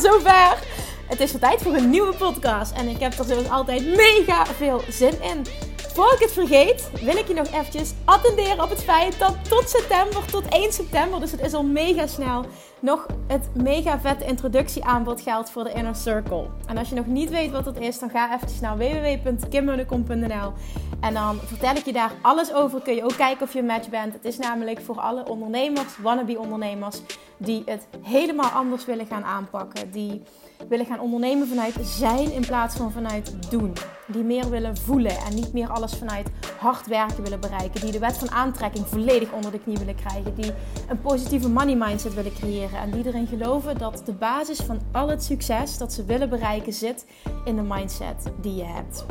zover. Het is tijd voor een nieuwe podcast. En ik heb er zoals altijd mega veel zin in. Voor ik het vergeet, wil ik je nog eventjes attenderen op het feit dat tot september, tot 1 september, dus het is al mega snel, nog het mega vette introductieaanbod geldt voor de Inner Circle. En als je nog niet weet wat dat is, dan ga eventjes naar www.kimmunnekom.nl en dan vertel ik je daar alles over. Kun je ook kijken of je een match bent. Het is namelijk voor alle ondernemers, wannabe ondernemers, die het helemaal anders willen gaan aanpakken. Die willen gaan ondernemen vanuit zijn in plaats van vanuit doen. Die meer willen voelen en niet meer alles vanuit hard werken willen bereiken. Die de wet van aantrekking volledig onder de knie willen krijgen. Die een positieve money mindset willen creëren. En die erin geloven dat de basis van al het succes dat ze willen bereiken zit in de mindset die je hebt.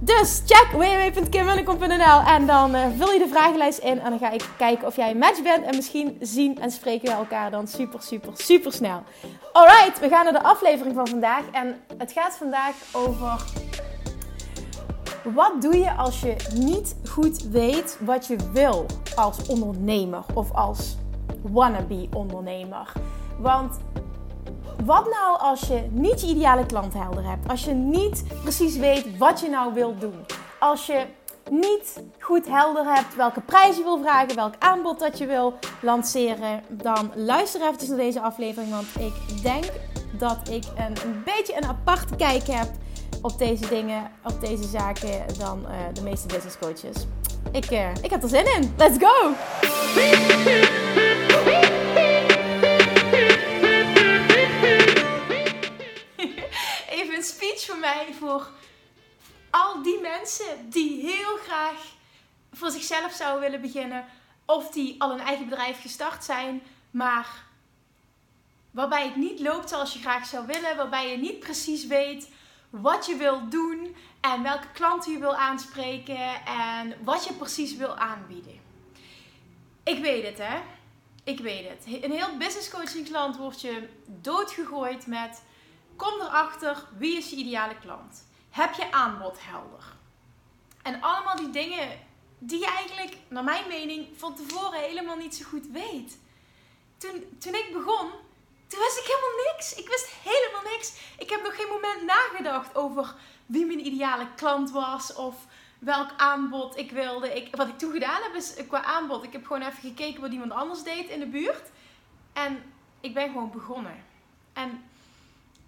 Dus check www.kimwillekom.nl en dan uh, vul je de vragenlijst in en dan ga ik kijken of jij een match bent en misschien zien en spreken we elkaar dan super, super, super snel. Alright, we gaan naar de aflevering van vandaag en het gaat vandaag over wat doe je als je niet goed weet wat je wil als ondernemer of als wannabe ondernemer. Want wat nou als je niet je ideale klant helder hebt? Als je niet precies weet wat je nou wilt doen? Als je niet goed helder hebt welke prijs je wil vragen, welk aanbod dat je wil lanceren, dan luister even naar deze aflevering. Want ik denk dat ik een, een beetje een aparte kijk heb op deze dingen, op deze zaken, dan uh, de meeste business coaches. Ik, uh, ik heb er zin in. Let's go! voor mij voor al die mensen die heel graag voor zichzelf zouden willen beginnen. Of die al een eigen bedrijf gestart zijn, maar waarbij het niet loopt zoals je graag zou willen. Waarbij je niet precies weet wat je wil doen en welke klanten je wil aanspreken en wat je precies wil aanbieden. Ik weet het, hè? Ik weet het. Een heel business coaching klant wordt je doodgegooid met Kom erachter wie is je ideale klant. Heb je aanbod helder. En allemaal die dingen die je eigenlijk, naar mijn mening, van tevoren helemaal niet zo goed weet. Toen, toen ik begon, toen wist ik helemaal niks. Ik wist helemaal niks. Ik heb nog geen moment nagedacht over wie mijn ideale klant was of welk aanbod ik wilde. Ik, wat ik toen gedaan heb is qua aanbod. Ik heb gewoon even gekeken wat iemand anders deed in de buurt. En ik ben gewoon begonnen. En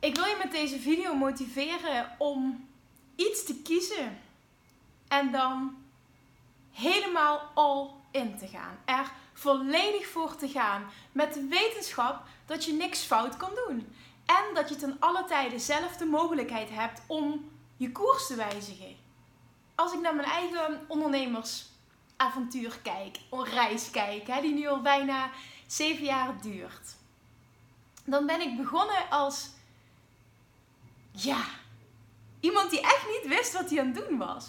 ik wil je met deze video motiveren om iets te kiezen en dan helemaal all in te gaan. Er volledig voor te gaan met de wetenschap dat je niks fout kan doen. En dat je ten alle tijde zelf de mogelijkheid hebt om je koers te wijzigen. Als ik naar mijn eigen ondernemersavontuur kijk, reis kijk, hè, die nu al bijna zeven jaar duurt. Dan ben ik begonnen als ja, iemand die echt niet wist wat hij aan het doen was.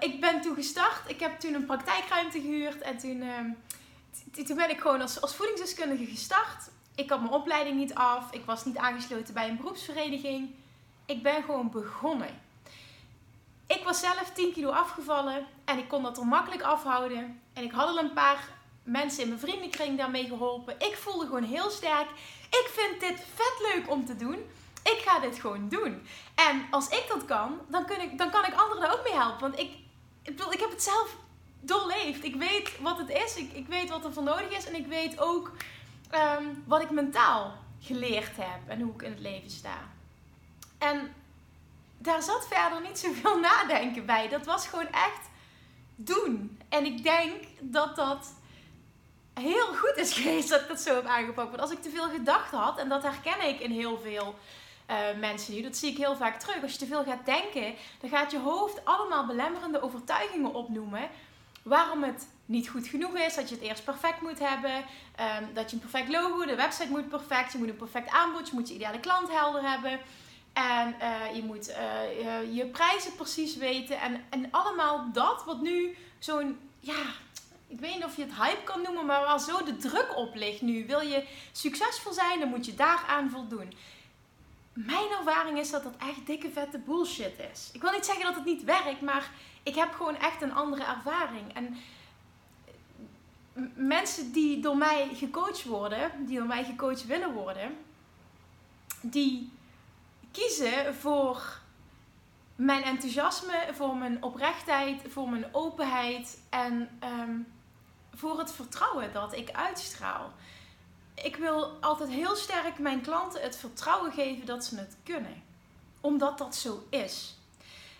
Ik ben toen gestart, ik heb toen een praktijkruimte gehuurd en toen, uh, toen ben ik gewoon als, als voedingsdeskundige gestart. Ik had mijn opleiding niet af, ik was niet aangesloten bij een beroepsvereniging. Ik ben gewoon begonnen. Ik was zelf 10 kilo afgevallen en ik kon dat er makkelijk afhouden. En ik had al een paar mensen in mijn vriendenkring daarmee geholpen. Ik voelde gewoon heel sterk. Ik vind dit vet leuk om te doen ik ga dit gewoon doen. En als ik dat kan, dan, kun ik, dan kan ik anderen daar ook mee helpen. Want ik, ik, heb het zelf doorleefd. Ik weet wat het is. Ik, ik weet wat er voor nodig is. En ik weet ook ehm, wat ik mentaal geleerd heb. En hoe ik in het leven sta. En daar zat verder niet zoveel nadenken bij. Dat was gewoon echt doen. En ik denk dat dat heel goed is geweest dat ik dat zo heb aangepakt. Want als ik te veel gedachten had, en dat herken ik in heel veel uh, mensen nu. Dat zie ik heel vaak terug. Als je te veel gaat denken, dan gaat je hoofd allemaal belemmerende overtuigingen opnoemen. Waarom het niet goed genoeg is, dat je het eerst perfect moet hebben, um, dat je een perfect logo, de website moet perfect, je moet een perfect aanbod, je moet je ideale klant helder hebben. En uh, je moet uh, je prijzen precies weten. En, en allemaal dat wat nu zo'n, ja, ik weet niet of je het hype kan noemen, maar waar zo de druk op ligt nu. Wil je succesvol zijn, dan moet je daaraan voldoen mijn ervaring is dat dat echt dikke vette bullshit is. Ik wil niet zeggen dat het niet werkt, maar ik heb gewoon echt een andere ervaring. En mensen die door mij gecoacht worden, die door mij gecoacht willen worden, die kiezen voor mijn enthousiasme, voor mijn oprechtheid, voor mijn openheid en ehm, voor het vertrouwen dat ik uitstraal. Ik wil altijd heel sterk mijn klanten het vertrouwen geven dat ze het kunnen, omdat dat zo is.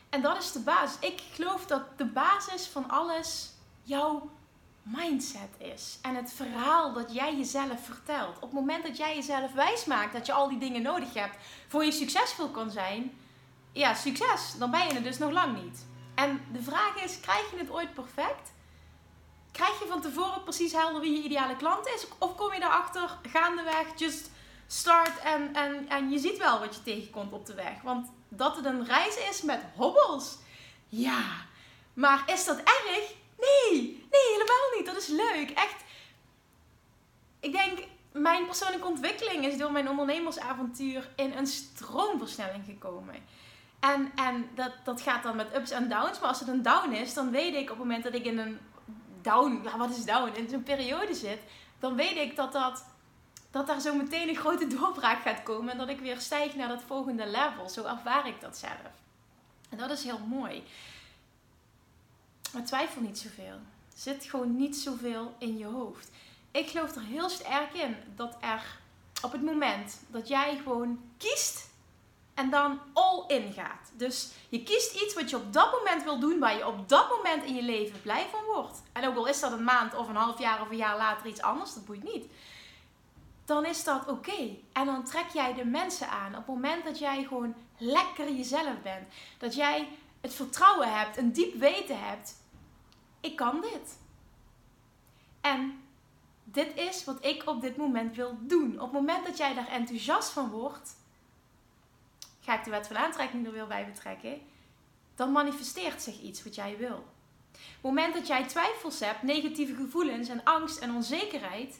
En dat is de basis. Ik geloof dat de basis van alles jouw mindset is. En het verhaal dat jij jezelf vertelt. Op het moment dat jij jezelf wijsmaakt dat je al die dingen nodig hebt voor je succesvol kan zijn, ja, succes. Dan ben je het dus nog lang niet. En de vraag is: krijg je het ooit perfect? Krijg je van tevoren precies helder wie je ideale klant is? Of kom je daarachter gaandeweg, just start en, en, en je ziet wel wat je tegenkomt op de weg? Want dat het een reis is met hobbels, ja. Maar is dat erg? Nee, nee, helemaal niet. Dat is leuk. Echt. Ik denk, mijn persoonlijke ontwikkeling is door mijn ondernemersavontuur in een stroomversnelling gekomen. En, en dat, dat gaat dan met ups en downs. Maar als het een down is, dan weet ik op het moment dat ik in een down, ja, wat is down, in zo'n periode zit, dan weet ik dat, dat, dat daar zo meteen een grote doorbraak gaat komen. En dat ik weer stijg naar dat volgende level. Zo ervaar ik dat zelf. En dat is heel mooi. Maar twijfel niet zoveel. Zit gewoon niet zoveel in je hoofd. Ik geloof er heel sterk in dat er op het moment dat jij gewoon kiest en dan all in gaat. Dus je kiest iets wat je op dat moment wil doen, waar je op dat moment in je leven blij van wordt. En ook al is dat een maand of een half jaar of een jaar later iets anders, dat boeit niet. Dan is dat oké. En dan trek jij de mensen aan. Op het moment dat jij gewoon lekker jezelf bent. Dat jij het vertrouwen hebt, een diep weten hebt. Ik kan dit. En dit is wat ik op dit moment wil doen. Op het moment dat jij daar enthousiast van wordt, ga ik de wet van aantrekking er weer bij betrekken, dan manifesteert zich iets wat jij wil. Op het moment dat jij twijfels hebt, negatieve gevoelens en angst en onzekerheid,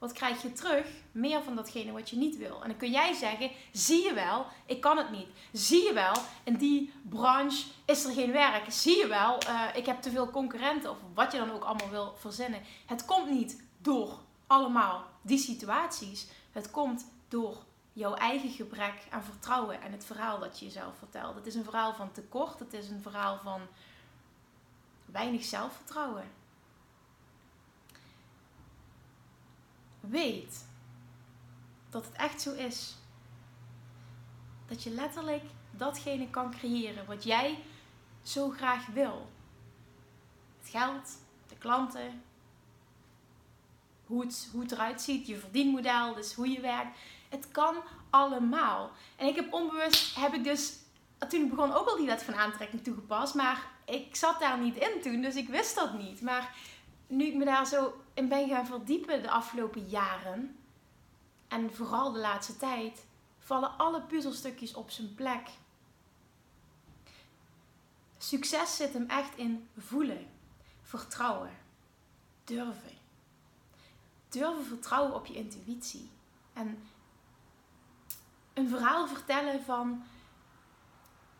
wat krijg je terug? Meer van datgene wat je niet wil. En dan kun jij zeggen: zie je wel, ik kan het niet. Zie je wel, in die branche is er geen werk. Zie je wel, uh, ik heb te veel concurrenten. Of wat je dan ook allemaal wil verzinnen. Het komt niet door allemaal die situaties. Het komt door jouw eigen gebrek aan vertrouwen en het verhaal dat je jezelf vertelt. Het is een verhaal van tekort, het is een verhaal van weinig zelfvertrouwen. Weet dat het echt zo is. Dat je letterlijk datgene kan creëren wat jij zo graag wil. Het geld, de klanten, hoe het, hoe het eruit ziet, je verdienmodel, dus hoe je werkt. Het kan allemaal. En ik heb onbewust, heb ik dus, toen ik begon ook al die wet van aantrekking toegepast. Maar ik zat daar niet in toen, dus ik wist dat niet. Maar nu ik me daar zo in ben gaan verdiepen de afgelopen jaren. En vooral de laatste tijd. Vallen alle puzzelstukjes op zijn plek. Succes zit hem echt in voelen, vertrouwen, durven. Durven vertrouwen op je intuïtie. En een verhaal vertellen van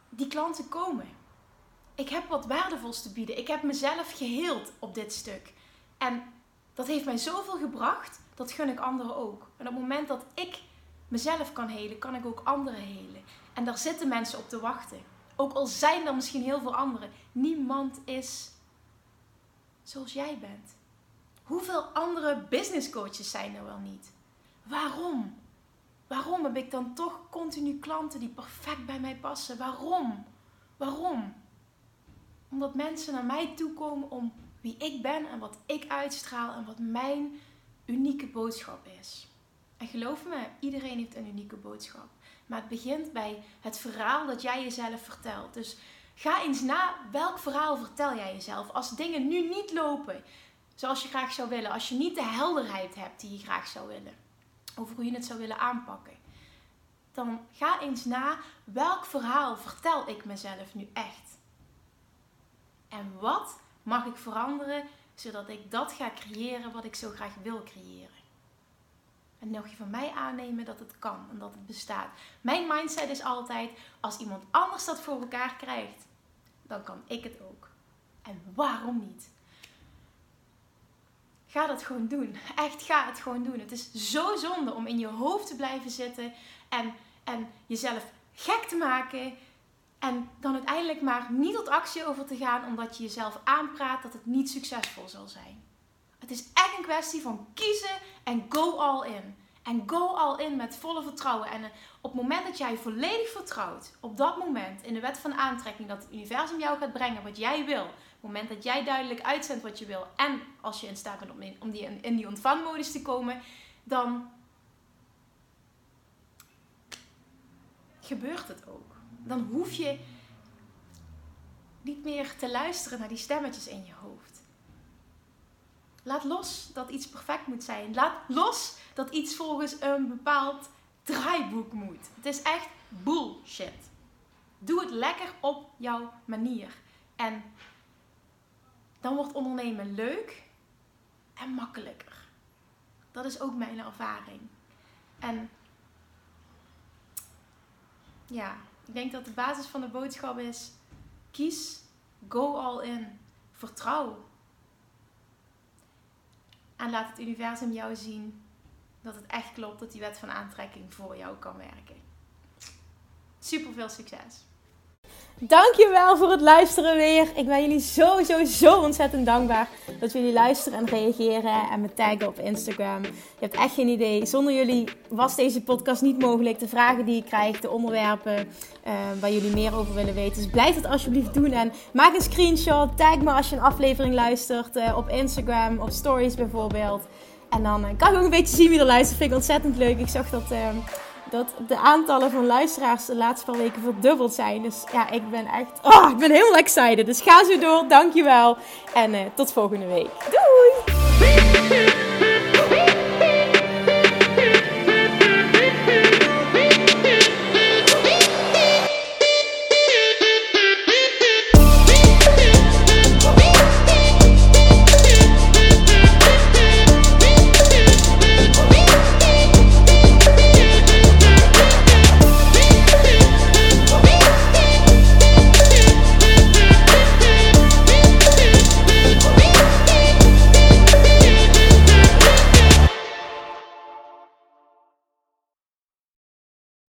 die klanten komen. Ik heb wat waardevols te bieden. Ik heb mezelf geheeld op dit stuk. En dat heeft mij zoveel gebracht, dat gun ik anderen ook. En op het moment dat ik mezelf kan helen, kan ik ook anderen helen. En daar zitten mensen op te wachten. Ook al zijn er misschien heel veel anderen. Niemand is zoals jij bent. Hoeveel andere business coaches zijn er wel niet? Waarom? Waarom heb ik dan toch continu klanten die perfect bij mij passen? Waarom? Waarom? Omdat mensen naar mij toe komen om wie ik ben en wat ik uitstraal en wat mijn unieke boodschap is. En geloof me, iedereen heeft een unieke boodschap. Maar het begint bij het verhaal dat jij jezelf vertelt. Dus ga eens na welk verhaal vertel jij jezelf. Als dingen nu niet lopen zoals je graag zou willen, als je niet de helderheid hebt die je graag zou willen over hoe je het zou willen aanpakken. Dan ga eens na welk verhaal vertel ik mezelf nu echt. En wat mag ik veranderen zodat ik dat ga creëren wat ik zo graag wil creëren. En nog je van mij aannemen dat het kan en dat het bestaat. Mijn mindset is altijd: als iemand anders dat voor elkaar krijgt, dan kan ik het ook. En waarom niet? Ga dat gewoon doen. Echt, ga het gewoon doen. Het is zo zonde om in je hoofd te blijven zitten. En en jezelf gek te maken. En dan uiteindelijk maar niet tot actie over te gaan omdat je jezelf aanpraat dat het niet succesvol zal zijn. Het is echt een kwestie van kiezen en go all in. En go all in met volle vertrouwen. En eh, op het moment dat jij volledig vertrouwt, op dat moment in de wet van aantrekking, dat het universum jou gaat brengen wat jij wil. Het moment dat jij duidelijk uitzendt wat je wil. En als je in staat bent om, in, om die, in die ontvangmodus te komen, dan gebeurt het ook. Dan hoef je niet meer te luisteren naar die stemmetjes in je hoofd. Laat los dat iets perfect moet zijn. Laat los dat iets volgens een bepaald draaiboek moet. Het is echt bullshit. Doe het lekker op jouw manier. En dan wordt ondernemen leuk en makkelijker. Dat is ook mijn ervaring. En ja, ik denk dat de basis van de boodschap is: kies, go all in, vertrouw. En laat het universum jou zien dat het echt klopt dat die wet van aantrekking voor jou kan werken. Super veel succes! Dankjewel voor het luisteren weer. Ik ben jullie zo, zo, zo ontzettend dankbaar dat jullie luisteren en reageren en me taggen op Instagram. Je hebt echt geen idee. Zonder jullie was deze podcast niet mogelijk. De vragen die ik krijg, de onderwerpen uh, waar jullie meer over willen weten. Dus blijf het alsjeblieft doen en maak een screenshot. Tag me als je een aflevering luistert uh, op Instagram, op stories bijvoorbeeld. En dan uh, kan ik ook een beetje zien wie er luistert. Vind ik ontzettend leuk. Ik zag dat dat de aantallen van luisteraars de laatste paar weken verdubbeld zijn. Dus ja, ik ben echt, oh, ik ben helemaal excited. Dus ga zo door, dankjewel. En uh, tot volgende week. Doei!